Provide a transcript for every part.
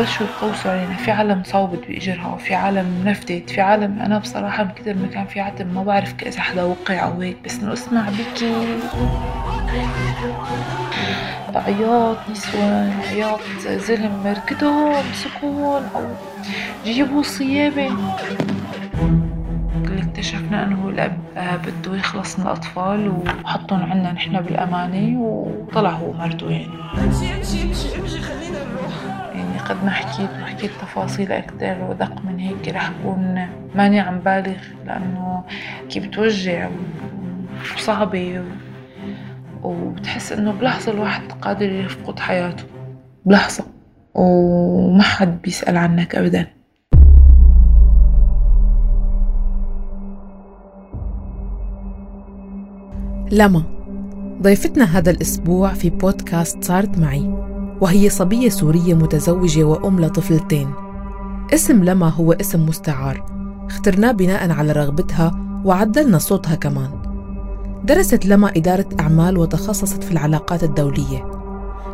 وبلشوا يتقوسوا علينا. في عالم صوبت بإجرها في عالم نفدت في عالم أنا بصراحة من كتر ما كان في عتم ما بعرف إذا حدا وقع أو هيك بس إنه أسمع بكي. عياط نسوان عياط زلم مركدهم سكون أو جيبوا صيابة. اللي اكتشفنا إنه الاب بده يخلص من الأطفال وحطهم عنا نحن بالأمانة وطلع هو مرته يعني امشي امشي امشي امشي قد ما حكيت وحكيت تفاصيل أكثر ودق من هيك رح أكون ماني عم بالغ لأنه كيف بتوجع وصعبة وبتحس إنه بلحظة الواحد قادر يفقد حياته. بلحظة. وما حد بيسأل عنك ابدا. لما ضيفتنا هذا الأسبوع في بودكاست صارت معي. وهي صبية سورية متزوجة وأم لطفلتين. اسم لما هو اسم مستعار. اخترناه بناء على رغبتها وعدلنا صوتها كمان. درست لما إدارة أعمال وتخصصت في العلاقات الدولية.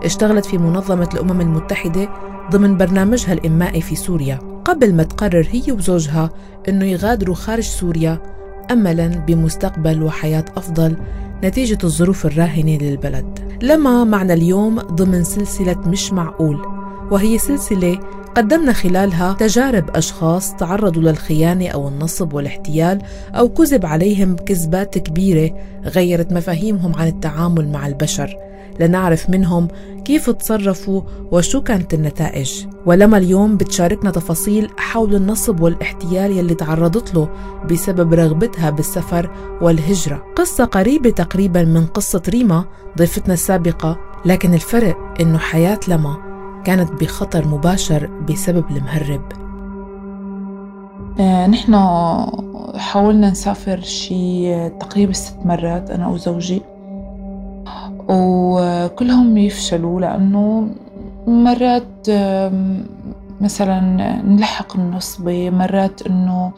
اشتغلت في منظمة الأمم المتحدة ضمن برنامجها الإنمائي في سوريا. قبل ما تقرر هي وزوجها أنه يغادروا خارج سوريا أملا بمستقبل وحياة أفضل نتيجة الظروف الراهنة للبلد. لما معنا اليوم ضمن سلسلة مش معقول وهي سلسلة قدمنا خلالها تجارب أشخاص تعرضوا للخيانة أو النصب والاحتيال أو كذب عليهم كذبات كبيرة غيرت مفاهيمهم عن التعامل مع البشر. لنعرف منهم كيف تصرفوا وشو كانت النتائج. ولما اليوم بتشاركنا تفاصيل حول النصب والاحتيال يلي تعرضت له بسبب رغبتها بالسفر والهجرة. قصة قريبة تقريبا من قصة ريما ضيفتنا السابقة لكن الفرق إنه حياة لما كانت بخطر مباشر بسبب المهرب. آه، نحن حاولنا نسافر شي تقريبا ست مرات أنا وزوجي. وكلهم يفشلوا لأنه مرات مثلا نلحق النصبة مرات إنه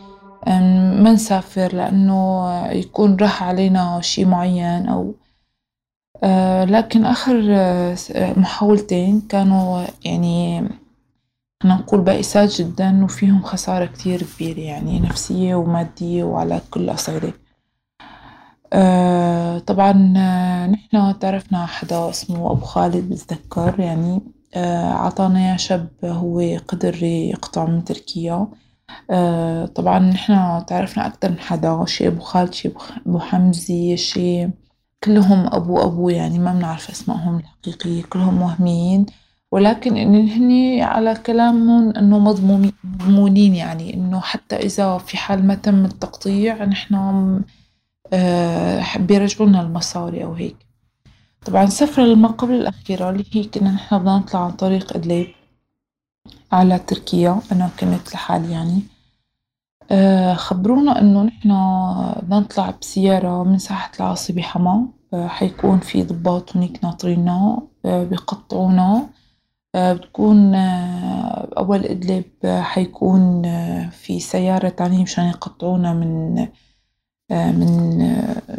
ما نسافر لأنه يكون راح علينا شي معين أو آه، لكن آخر آه، محاولتين كانوا يعني خلينا نقول بائسات جدا وفيهم خسارة كتير كبيرة يعني نفسية ومادية وعلى كل الأصعدة آه، طبعا نحن تعرفنا حدا اسمه أبو خالد بتذكر يعني عطانا يا شاب هو قدر يقطع من تركيا. طبعا نحن تعرفنا أكتر من حدا شي أبو خالد شي أبو حمزة شي كلهم أبو أبو يعني ما بنعرف أسمائهم الحقيقية كلهم وهميين ولكن إن هني على كلامهم إنه مضمونين يعني إنه حتى إذا في حال ما تم التقطيع نحن آه بيرجعوا لنا المصاري أو هيك. طبعا السفرة اللي قبل الأخيرة اللي هي كنا نحن بدنا نطلع عن طريق إدلب على تركيا أنا كنت لحالي يعني. آه، خبرونا إنه نحن بدنا نطلع بسيارة من ساحة العاصي بحما. آه، حيكون في ضباط هنيك ناطرينا آه، بيقطعونا. بتكون أول إدلب حيكون في سيارة تانية مشان يقطعونا من من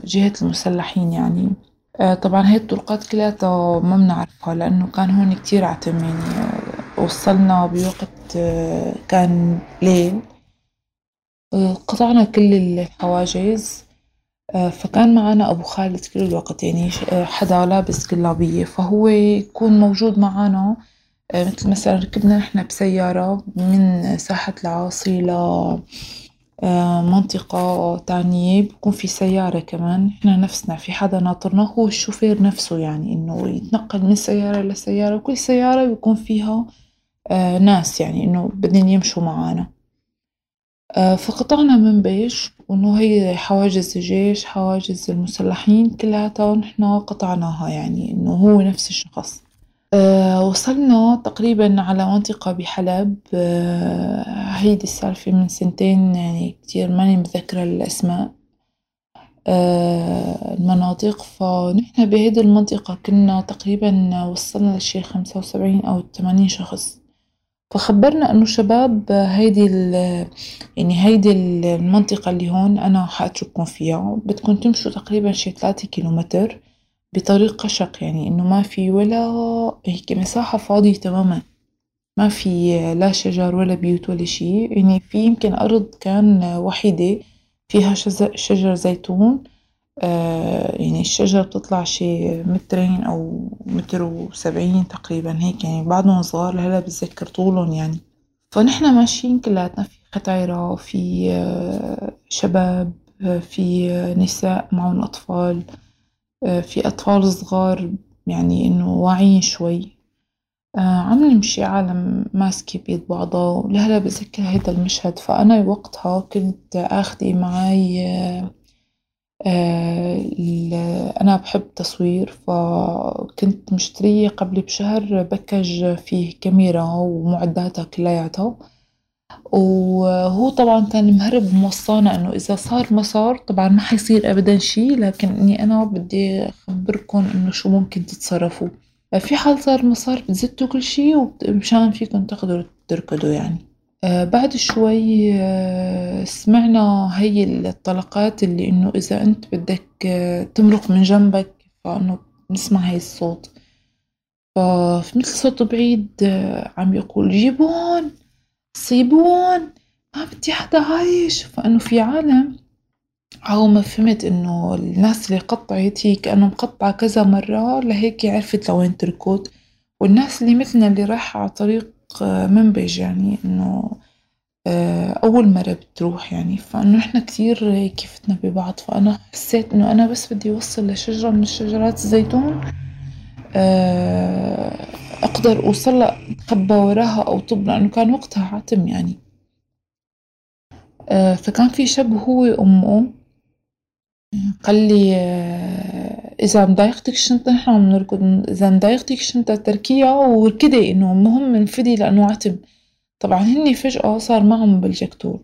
جهة المسلحين يعني. طبعا هاي الطرقات كلها ما بنعرفها لأنه كان هون كتير عتم يعني وصلنا بوقت كان ليل. قطعنا كل الحواجز. آه، فكان معنا أبو خالد كل الوقت يعني آه، حدا لابس قلابية فهو يكون موجود معنا آه، مثل مثلا ركبنا نحن بسيارة من ساحة العاصي ل منطقة تانية بكون في سيارة كمان. نحن نفسنا في حدا ناطرنا هو الشوفير نفسه يعني إنه يتنقل من سيارة لسيارة كل سيارة بيكون فيها ناس يعني إنه بدهم يمشوا معانا. آه، فقطعنا من بيش وإنه هي حواجز الجيش حواجز المسلحين كلّياتها نحنا قطعناها يعني إنه هو نفس الشخص. آه، وصلنا تقريبا على منطقة بحلب. آه، هيدي السالفة من سنتين يعني كتير ماني متذكرة الأسماء المناطق. فنحن بهيدي المنطقة كنا تقريبا وصلنا لشي خمسة وسبعين أو ثمانين شخص. فخبرنا إنه شباب هيدي يعني هيدي المنطقة اللي هون أنا حأترككم فيها. بدكم تمشوا تقريبا شي ثلاثة كيلومتر. بطريق قشق يعني إنه ما في ولا هيك مساحة فاضية تماما. ما في لا شجر ولا بيوت ولا شي يعني في يمكن أرض كان وحيدة فيها شجر زيتون يعني الشجرة بتطلع شي مترين أو متر وسبعين تقريبا هيك يعني بعدهم صغار لهلأ بتذكر طولهم يعني. فنحنا ماشيين كلاتنا في ختايرة في شباب في نساء معهم أطفال. في أطفال صغار يعني إنه واعيين شوي. عم نمشي عالم ماسكة بيد بعضها ولهلا بتذكر هيدا المشهد. فأنا وقتها كنت آخدة معي أنا بحب التصوير. فكنت مشترية قبل بشهر باكج فيه كاميرا ومعداتها كلياتها. وهو طبعا كان مهرب موصانا إنه إذا صار ما صار طبعا ما حيصير ابدا شي لكن إني أنا بدي أخبركم إنه شو ممكن تتصرفوا. في حال صار ما صار بتزتوا كل شي ومشان فيكم تقدروا تركضوا يعني. آه بعد شوي آه سمعنا هي الطلقات اللي إنه إذا أنت بدك آه تمرق من جنبك فإنه نسمع هاي الصوت. فمثل صوت بعيد آه، عم يقول جيبون. صيبون. ما بدي حدا عايش فإنه في عالم. أول ما فهمت إنه الناس اللي قطعت هي كأنه مقطعة كذا مرة لهيك عرفت لوين تركض. والناس اللي مثلنا اللي رايحة على طريق منبج يعني إنه آه، أول مرة بتروح يعني. فإنه إحنا كتير هيك فتنا ببعض. فأنا حسيت إنه أنا بس بدي أوصل لشجرة من شجرات الزيتون آه، أقدر أوصلها أتخبى وراها أو طب لأنه كان وقتها عتم يعني. آه، فكان في شاب هو وأمه. قال لي آه، إذا مضايقتك الشنطة نحن عم نركض. إذا مضايقتك الشنطة تركيها وركضي إنه المهم انفدي لأنه عتم طبعا هني فجأة صار معهم بالجكتور.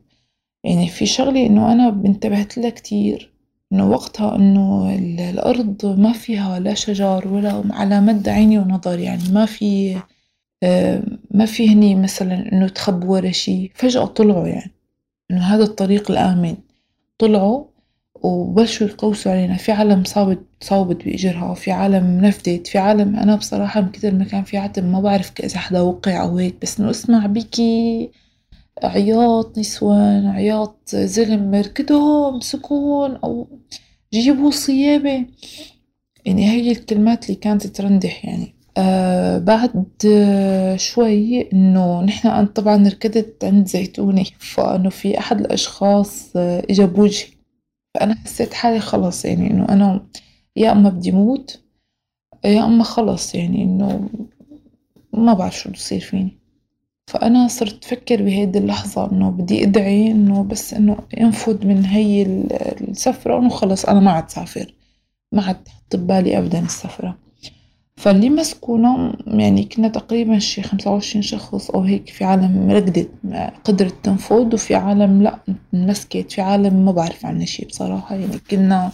يعني في شغلة إنه أنا انتبهت لها كتير. إنه وقتها إنه الأرض ما فيها لا شجر ولا على مد عيني ونظر يعني ما في ما في هني مثلا إنه تخبوا ورا شي. فجأة طلعوا يعني. إنه هذا الطريق الآمن. طلعوا وبلشوا يقوسوا علينا. في عالم صابت صوبت بإجرها. في عالم نفدت. في عالم أنا بصراحة من كتر ما كان في عتم ما بعرف إذا حدا وقع أو هيك. بس إنه اسمع بكي. عياط نسوان. عياط زلم ركضوا امسكون أو جيبوا صيابة. يعني هي الكلمات اللي كانت ترندح يعني. آه بعد شوي إنه نحن أنا طبعا ركضت عند زيتونة فإنه في أحد الأشخاص آه إجا بوجهي فأنا حسيت حالي خلص يعني إنه أنا يا أما بدي موت يا أما خلص يعني إنه ما بعرف شو بصير فيني. فأنا صرت أفكر بهيدي اللحظة إنه بدي أدعي إنه بس إنه انفد من هي السفرة وإنه خلص أنا ما عاد سافر ما عاد تحط ببالي أبدا السفرة. فاللي مسكونا يعني كنا تقريبا شي خمسة وعشرين شخص أو هيك في عالم ركضت قدرت تنفض وفي عالم لأ مسكت في عالم ما بعرف عنها شي بصراحة. يعني كنا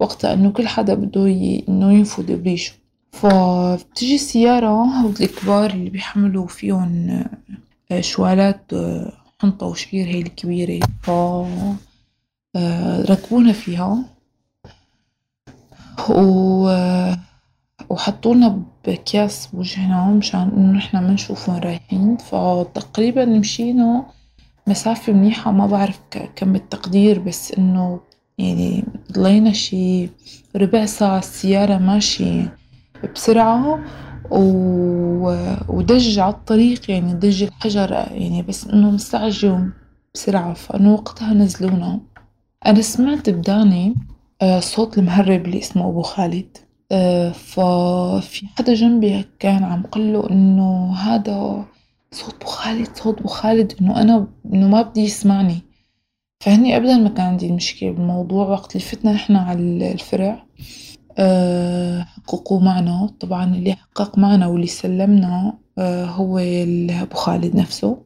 وقتها إنه كل حدا بده إنه ينفض بريشه فبتجي السيارة هود الكبار اللي بيحملوا فيهم آه، شوالات آه، حنطة وشعير هي الكبيرة. ف آه، ركبونا فيها. و وحطونا بأكياس بوجهنا مشان إنه نحنا ما نشوف وين رايحين. فتقريبا مشينا مسافة منيحة ما بعرف كم التقدير بس إنه يعني ضلينا شي ربع ساعة السيارة ماشية بسرعة. ودج على الطريق يعني دج الحجر يعني بس إنه مستعجلوا بسرعة. فإنه وقتها نزلونا. أنا سمعت بداني آه، صوت المهرب اللي اسمه أبو خالد. ففي حدا جنبي كان عم قله إنه هذا صوت خالد صوت خالد إنه أنا إنه ما بدي يسمعني. فهني أبدا ما كان عندي مشكلة بالموضوع. وقت اللي فتنا نحنا على الفرع آه، حققوا معنا. طبعا اللي حقق معنا واللي سلمنا آه، هو أبو خالد نفسه.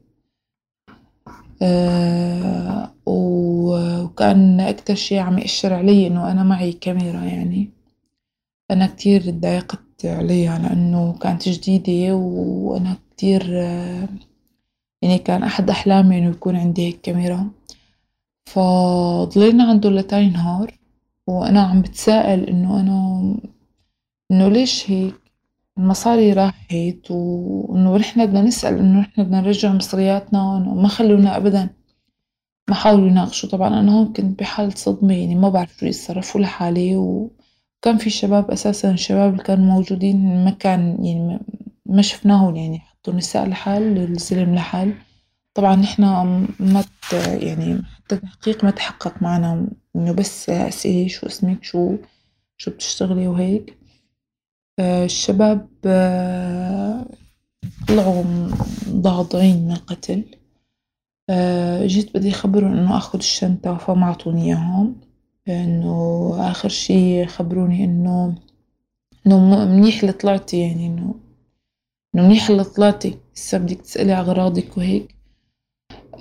آه، وكان أكتر شي عم يأشر علي إنه أنا معي كاميرا يعني. أنا كتير اتضايقت عليها لأنه كانت جديدة وأنا كتير يعني كان أحد أحلامي إنه يكون عندي هيك كاميرا. فضلينا عنده لتاني نهار وأنا عم بتساءل إنه أنا إنه ليش هيك؟ المصاري راحت وإنه نحن بدنا نسأل إنه نحن بدنا نرجع مصرياتنا إنه ما خلونا أبدا ما حاولوا يناقشوا. طبعا أنا هون كنت بحالة صدمة يعني ما بعرف شو يتصرفوا لحالي وكان في شباب أساسا الشباب اللي كانوا موجودين ما كان يعني ما شفناهم يعني حطوا النساء لحال الزلم لحال. طبعا نحن ما يعني حتى تحقيق ما تحقق معنا إنه بس أسئلة شو اسمك شو شو بتشتغلي وهيك الشباب طلعوا ضاضعين من القتل جيت بدي أخبرهم إنه آخد الشنطة فما عطوني إياهم. إنه آخر شي خبروني إنه إنه منيح اللي طلعتي يعني إنه إنه منيح اللي طلعتي هسا بدك تسألي أغراضك وهيك.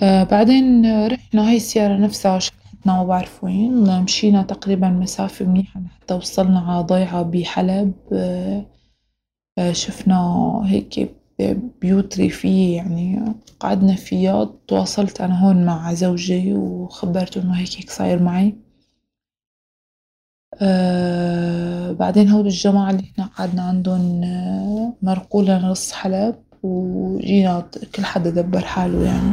آه بعدين رحنا هاي السيارة نفسها شلحتنا بعرف وين مشينا تقريبا مسافة منيحة لحتى وصلنا على ضيعة بحلب. آه آه شفنا هيك بيوت ريفية يعني قعدنا فيها. تواصلت أنا هون مع زوجي وخبرته إنه هيك هيك صاير معي. بعدين هول الجماعة اللي إحنا قعدنا عندهم آه مرقوا لنا نص حلب وجينا كل حدا دبر حاله يعني.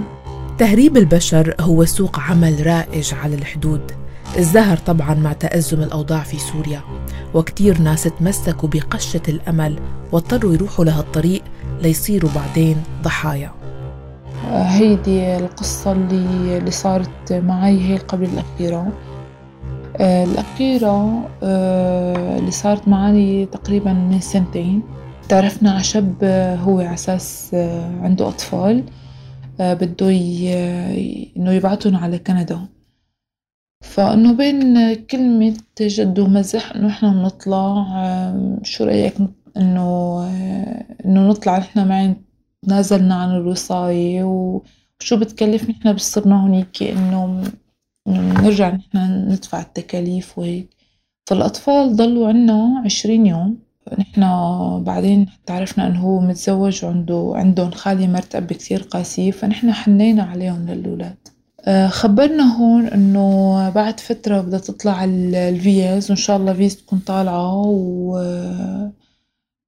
تهريب البشر هو سوق عمل رائج على الحدود. ازدهر طبعا مع تأزم الأوضاع في سوريا وكتير ناس تمسكوا بقشة الأمل واضطروا يروحوا لهالطريق ليصيروا بعدين ضحايا. هيدي القصة اللي, اللي صارت معي هي قبل الأخيرة. الأخيرة اللي صارت معي تقريبا من سنتين. تعرفنا على شاب هو على أساس عنده أطفال بده إنه يبعتهم على كندا. فإنه بين كلمة جد ومزح إنه إحنا بنطلع شو رأيك إنه إنه نطلع؟ نحن معي تنازلنا عن الوصاية وشو بتكلف نحن بصرنا هونيك إنه نرجع نحن ندفع التكاليف وهيك. فالأطفال ضلوا عنا عشرين يوم. نحن بعدين تعرفنا إنه هو متزوج وعنده عندهم خالي مرتب كتير قاسية فنحن حنينا عليهم للولاد خبرنا هون إنه بعد فترة بدها تطلع الفيز وإن شاء الله فيز تكون طالعة و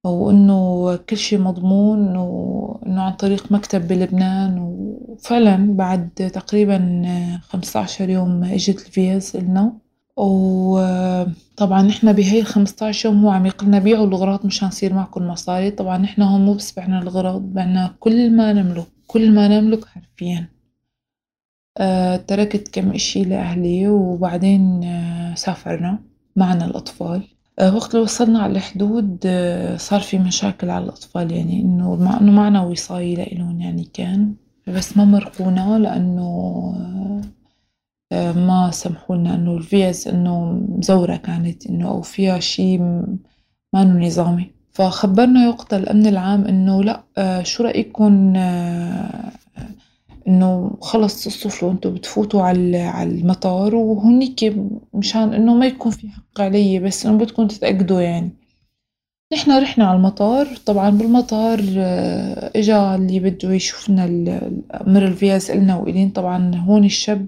وإنه كل شي مضمون وإنه عن طريق مكتب بلبنان وفعلا بعد تقريبا خمسة عشر يوم إجت الفيز إلنا. وطبعا نحن بهي الخمسطعش يوم هو عم يقلنا بيعوا الأغراض مشان يصير معكم مصاري. طبعا نحن هون مو بس بعنا الأغراض بعنا كل ما نملك كل ما نملك حرفيا. آه تركت كم إشي لأهلي وبعدين آه سافرنا معنا الأطفال. وقت اللي وصلنا على الحدود آه صار في مشاكل على الأطفال يعني إنه مع إنه معنا وصاية لإلهم يعني كان. بس ما مرقونا لأنه ما سمحوا لنا إنه الفيز إنه مزورة كانت إنه أو فيها شي مانو نظامي. فخبرنا وقتها الأمن العام إنه لأ شو رأيكم إنه خلص اصطفلوا أنتوا بتفوتوا على على المطار وهونيك مشان إنه ما يكون في حق علي بس إنه بدكم تتأكدوا يعني نحنا رحنا على المطار طبعا بالمطار إجا اللي بده يشوفنا أمر الفيز إلنا وإلين طبعا هون الشاب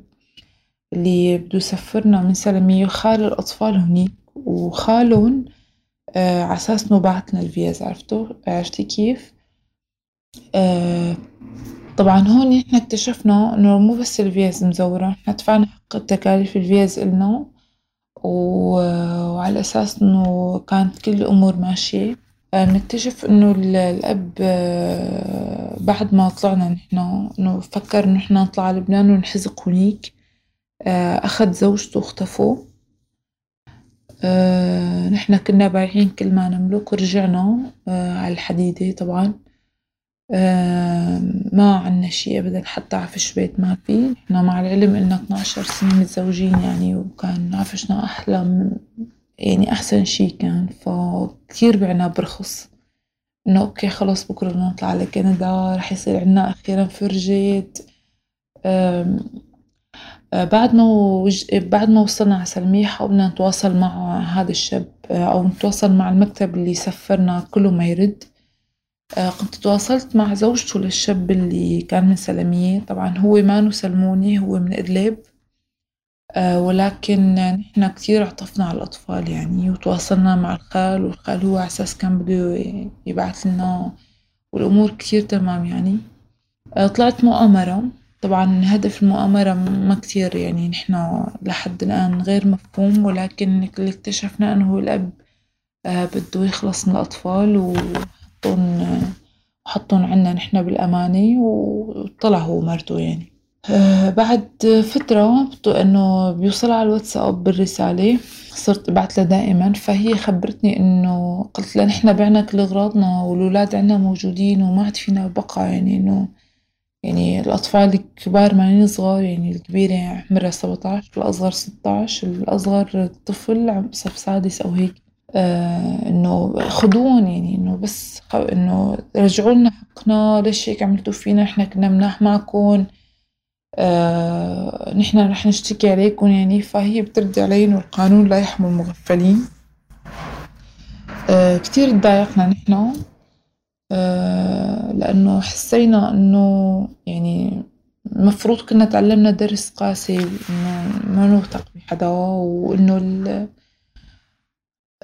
اللي بده يسفرنا من سلمية خال الأطفال هنيك وخالهم آه عساس إنه بعتنا الفيز عرفتوا عرفتي كيف؟ آه طبعا هون نحن اكتشفنا إنه مو بس الفيز مزورة نحن دفعنا حق تكاليف الفيز إلنا وعلى أساس إنه كانت كل الأمور ماشية. بنكتشف إنه الأب بعد ما طلعنا نحن إنه فكر إنه نحن نطلع على لبنان ونحزق هونيك أخد زوجته واختفوا. نحن كنا بايعين كل ما نملك ورجعنا على الحديدة طبعا. ما عنا شي أبدا حتى عفش بيت ما في. نحنا مع العلم إننا 12 سنة متزوجين يعني وكان عفشنا أحلى من يعني أحسن شي كان. فكتير بعنا برخص. إنه أوكي خلص بكرة بدنا نطلع على كندا رح يصير عنا أخيرا فرجة بعد ما وج... بعد ما وصلنا على سلمية حاولنا نتواصل مع هذا الشاب أو نتواصل مع المكتب اللي سفرنا كله ما يرد. كنت تواصلت مع زوجته للشاب اللي كان من سلمية. طبعا هو مانو سلموني هو من إدلب. آه، ولكن نحن كثير عطفنا على الأطفال يعني وتواصلنا مع الخال والخال هو على أساس كان بده يبعث لنا والأمور كثير تمام يعني. آه، طلعت مؤامرة. طبعا هدف المؤامرة ما كثير يعني نحن لحد الآن غير مفهوم ولكن اللي اكتشفناه إنه هو الأب آه، بده يخلص من الأطفال وحطهم وحطهم عنا نحن بالأمانة وطلع هو ومرته يعني. آه، بعد فترة إنه بيوصلها على الواتساب بالرسالة صرت ابعت لها دائما فهي خبرتني إنه قلت لها نحن بعنا كل أغراضنا والأولاد عنا موجودين وما عاد فينا بقى يعني إنه يعني الأطفال الكبار مانين صغار يعني الكبيرة عمرها سبعتاش والأصغر ستاش الأصغر طفل صف سادس أو هيك. آه إنه خدون يعني إنه بس إنه رجعوا لنا حقنا ليش هيك عملتوا فينا؟ إحنا كنا مناح معكم آه رح نشتكي عليكم يعني فهي بترد علي إنه القانون لا يحمي المغفلين. آه كتير تضايقنا نحن آه لأنه حسينا إنه يعني المفروض كنا تعلمنا درس قاسي إنه ما نوثق بحدا وإنه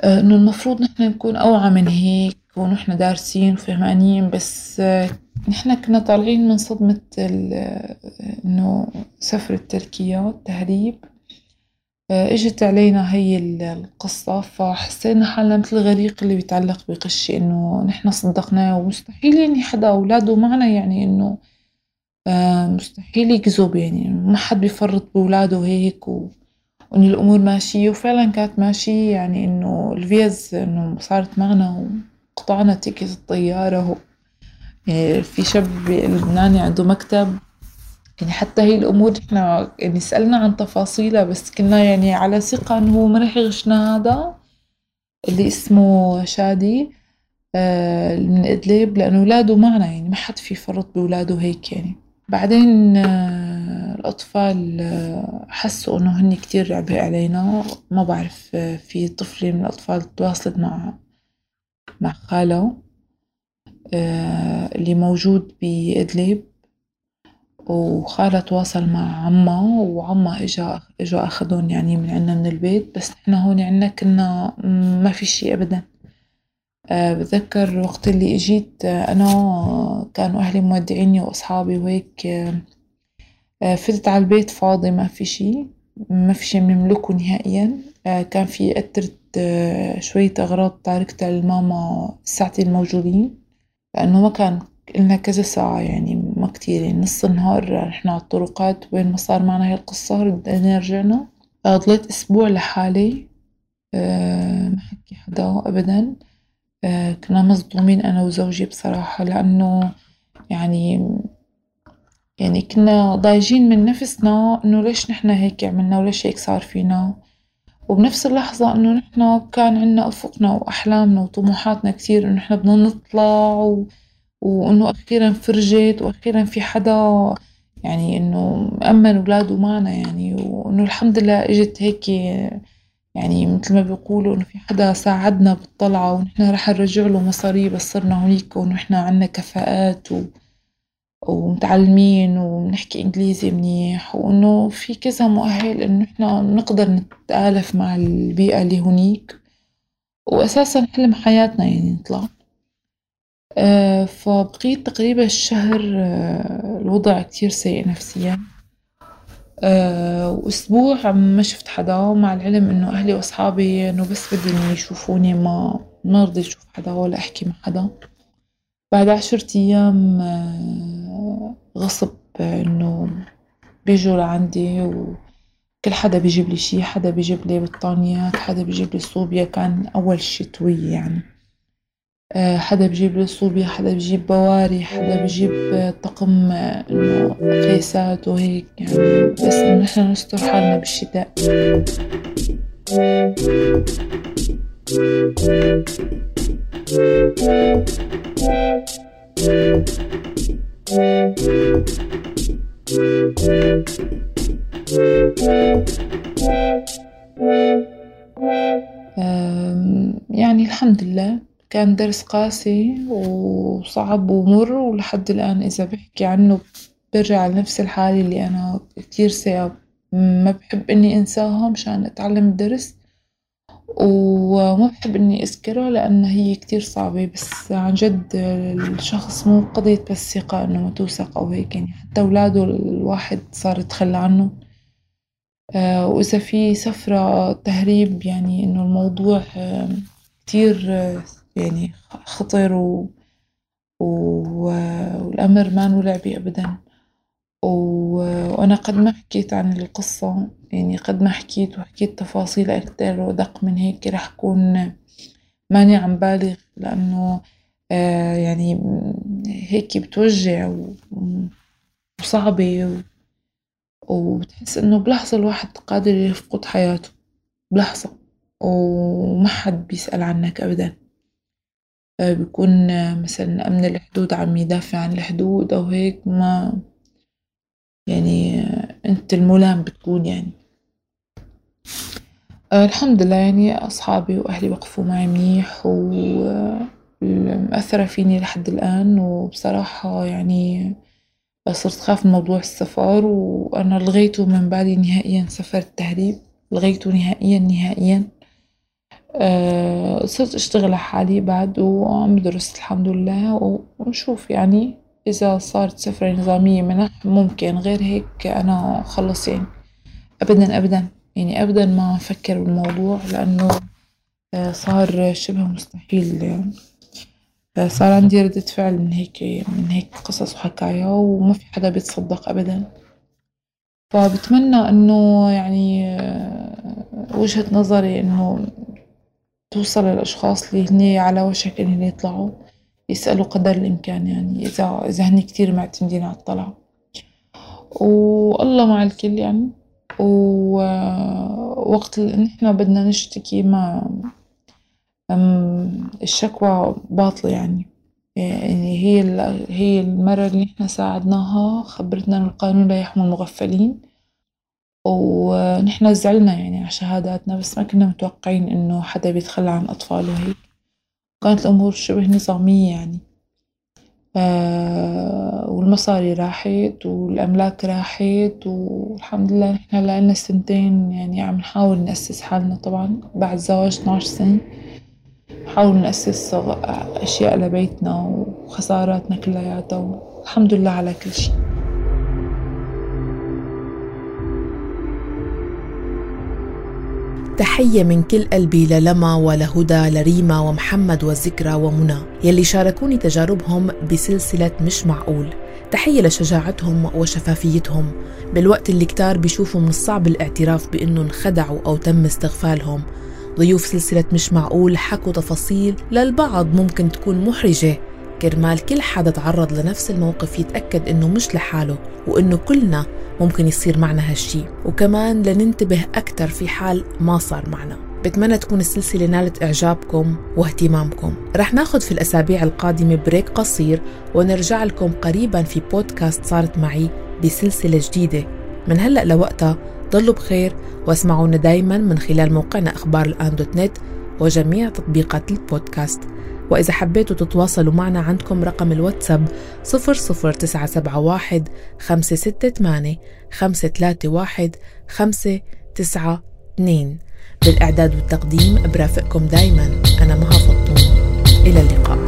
آه، إنه المفروض نحن نكون أوعى من هيك ونحن دارسين وفهمانين بس آه، نحن كنا طالعين من صدمة إنه سفر تركيا التهريب آه، إجت علينا هي القصة فحسينا حالنا مثل الغريق اللي بيتعلق بقشة إنه نحن صدقناه ومستحيل يعني حدا أولاده معنا يعني إنه مستحيل يكذب يعني ما حد بيفرط بولاده هيك و وإن الأمور ماشية وفعلا كانت ماشية. يعني إنه الفيز إنه صارت معنا وقطعنا تيكت الطيارة و يعني في شاب لبناني عنده مكتب. يعني حتى هي الأمور إحنا يعني سألنا عن تفاصيلها بس كنا يعني على ثقة إنه هو ما رح يغشنا هذا اللي اسمه شادي آه، من إدلب لأنه ولاده معنا يعني ما حد في فرط بولاده هيك يعني. بعدين آه، الأطفال آه، حسوا إنه هني كتير عبء علينا. ما بعرف آه، في طفلة من الأطفال تواصلت مع مع خالها اللي موجود بإدلب. وخالها تواصل مع عمّا وعمّا إجا إجا أخدهم يعني من عنا من البيت. بس نحن هون عنا كنا ما في شي أبدا. آه، بتذكر وقت اللي إجيت آه، أنا كانوا أهلي مودعيني وأصحابي وهيك آه، فتت على البيت فاضي ما في شي ما في شي بنملكه نهائيا. كان في أترة شوية أغراض تاركتها لماما ساعتين الموجودين. لأنه ما كان إلنا كذا ساعة يعني ما كتير يعني نص النهار رحنا على الطرقات وين ما صار معنا هاي القصة ردينا رجعنا. ضليت أسبوع لحالي. ما حكي حدا أبدا. آه، كنا مصدومين أنا وزوجي بصراحة لأنه يعني يعني كنا ضايجين من نفسنا إنه ليش نحنا هيك عملنا وليش هيك صار فينا. وبنفس اللحظة إنه نحنا كان عنا أفقنا وأحلامنا وطموحاتنا كتير إنه نحنا بدنا نطلع و... وإنه أخيرا فرجت وأخيرا في حدا يعني إنه مأمن ولاده معنا يعني. وإنه الحمد لله إجت هيك يعني مثل ما بيقولوا إنه في حدا ساعدنا بالطلعة ونحن رح نرجع له مصاريه بس صرنا هونيك ونحن عنا كفاءات و... ومتعلمين وبنحكي إنجليزي منيح وإنه في كذا مؤهل إنه نحن نقدر نتآلف مع البيئة اللي هونيك وأساسا حلم حياتنا يعني نطلع. آه فبقيت تقريبا الشهر آه الوضع كتير سيء نفسيا. آه، وأسبوع ما شفت حدا مع العلم إنه أهلي وأصحابي إنه بس بدهم يشوفوني ما ما رضيت أشوف حدا ولا أحكي مع حدا. بعد عشرة أيام آه، غصب إنه بيجوا لعندي وكل حدا بيجيب لي شي حدا بيجيب لي بطانيات حدا بيجيب لي صوبيا كان أول شتوية يعني. آه، حدا بجيب لي صوبيا حدا بجيب بواري حدا بجيب طقم آه، قيسات وهيك يعني. بس نحن نستر حالنا بالشتاء. يعني الحمد لله. كان درس قاسي وصعب ومر ولحد الآن إذا بحكي عنه برجع لنفس الحالة اللي أنا كتير سيئة ما بحب إني أنساها مشان أتعلم الدرس. وما بحب إني أذكرها لأن هي كتير صعبة بس عن جد الشخص مو قضية بس ثقة إنه ما توثق أو هيك يعني حتى أولاده الواحد صار يتخلى عنهم آه، وإذا في سفرة تهريب يعني إنه الموضوع كتير يعني خطر و... والأمر ما لعبة أبدا. وأنا قد ما حكيت عن القصة يعني قد ما حكيت وحكيت تفاصيل أكتر ودق من هيك رح أكون ماني عم بالغ لأنه آه، يعني هيك بتوجع وصعبة وبتحس إنه بلحظة الواحد قادر يفقد حياته بلحظة وما حد بيسأل عنك أبدا. آه، بيكون مثلا أمن الحدود عم يدافع عن الحدود أو هيك ما يعني أنت الملام بتكون يعني. آه، الحمد لله يعني أصحابي وأهلي وقفوا معي منيح ومأثرة فيني لحد الآن. وبصراحة يعني صرت خاف من موضوع السفر وأنا لغيته من بالي نهائيا سفر التهريب لغيته نهائيا نهائيا. أه صرت أشتغل حالي بعد وعم بدرس الحمد لله. ونشوف يعني إذا صارت سفرة نظامية منح ممكن. غير هيك أنا خلص يعني. أبدا أبدا. يعني أبدا ما أفكر بالموضوع لأنه آه، صار شبه مستحيل يعني. صار عندي ردة فعل من هيك من هيك قصص وحكايا وما في حدا بيتصدق أبدا. فبتمنى إنه يعني آه، وجهة نظري إنه توصل للأشخاص اللي هني على وشك إن يطلعوا. يسألوا قدر الإمكان يعني إذا إذا هني كتير معتمدين على الطلعة والله مع الكل يعني. ووقت اللي نحنا بدنا نشتكي ما الشكوى باطلة يعني. يعني هي هي المرة اللي نحنا ساعدناها خبرتنا إن القانون لا يحمي المغفلين. ونحنا زعلنا يعني على شهاداتنا بس ما كنا متوقعين إنه حدا بيتخلى عن أطفاله هيك. كانت الأمور شبه نظامية يعني. آه والمصاري راحت والأملاك راحت والحمد لله نحنا لنا سنتين يعني عم نحاول نأسس حالنا طبعا. بعد زواج 12 سنة نحاول نأسس أشياء لبيتنا وخساراتنا كلياتها والحمد لله على كل شي تحية من كل قلبي للما ولهدى لريما ومحمد وذكرى ومنى. يلي شاركوني تجاربهم بسلسلة مش معقول. تحية لشجاعتهم وشفافيتهم. بالوقت اللي كتار بيشوفوا من الصعب الاعتراف بأنه انخدعوا أو تم استغفالهم. ضيوف سلسلة مش معقول حكوا تفاصيل للبعض ممكن تكون محرجة. كرمال كل حدا تعرض لنفس الموقف يتأكد إنه مش لحاله وإنه كلنا ممكن يصير معنا هالشي. وكمان لننتبه أكثر في حال ما صار معنا. بتمنى تكون السلسلة نالت إعجابكم واهتمامكم. رح ناخد في الأسابيع القادمة بريك قصير ونرجع لكم قريبا في بودكاست صارت معي بسلسلة جديدة. من هلأ لوقتها ضلوا بخير واسمعونا دايما من خلال موقعنا أخبار الآن دوت نت وجميع تطبيقات البودكاست. وإذا حبيتوا تتواصلوا معنا عندكم رقم الواتساب 00971 568 531 592 بالإعداد والتقديم برافقكم دايما. أنا مها فطوم إلى اللقاء.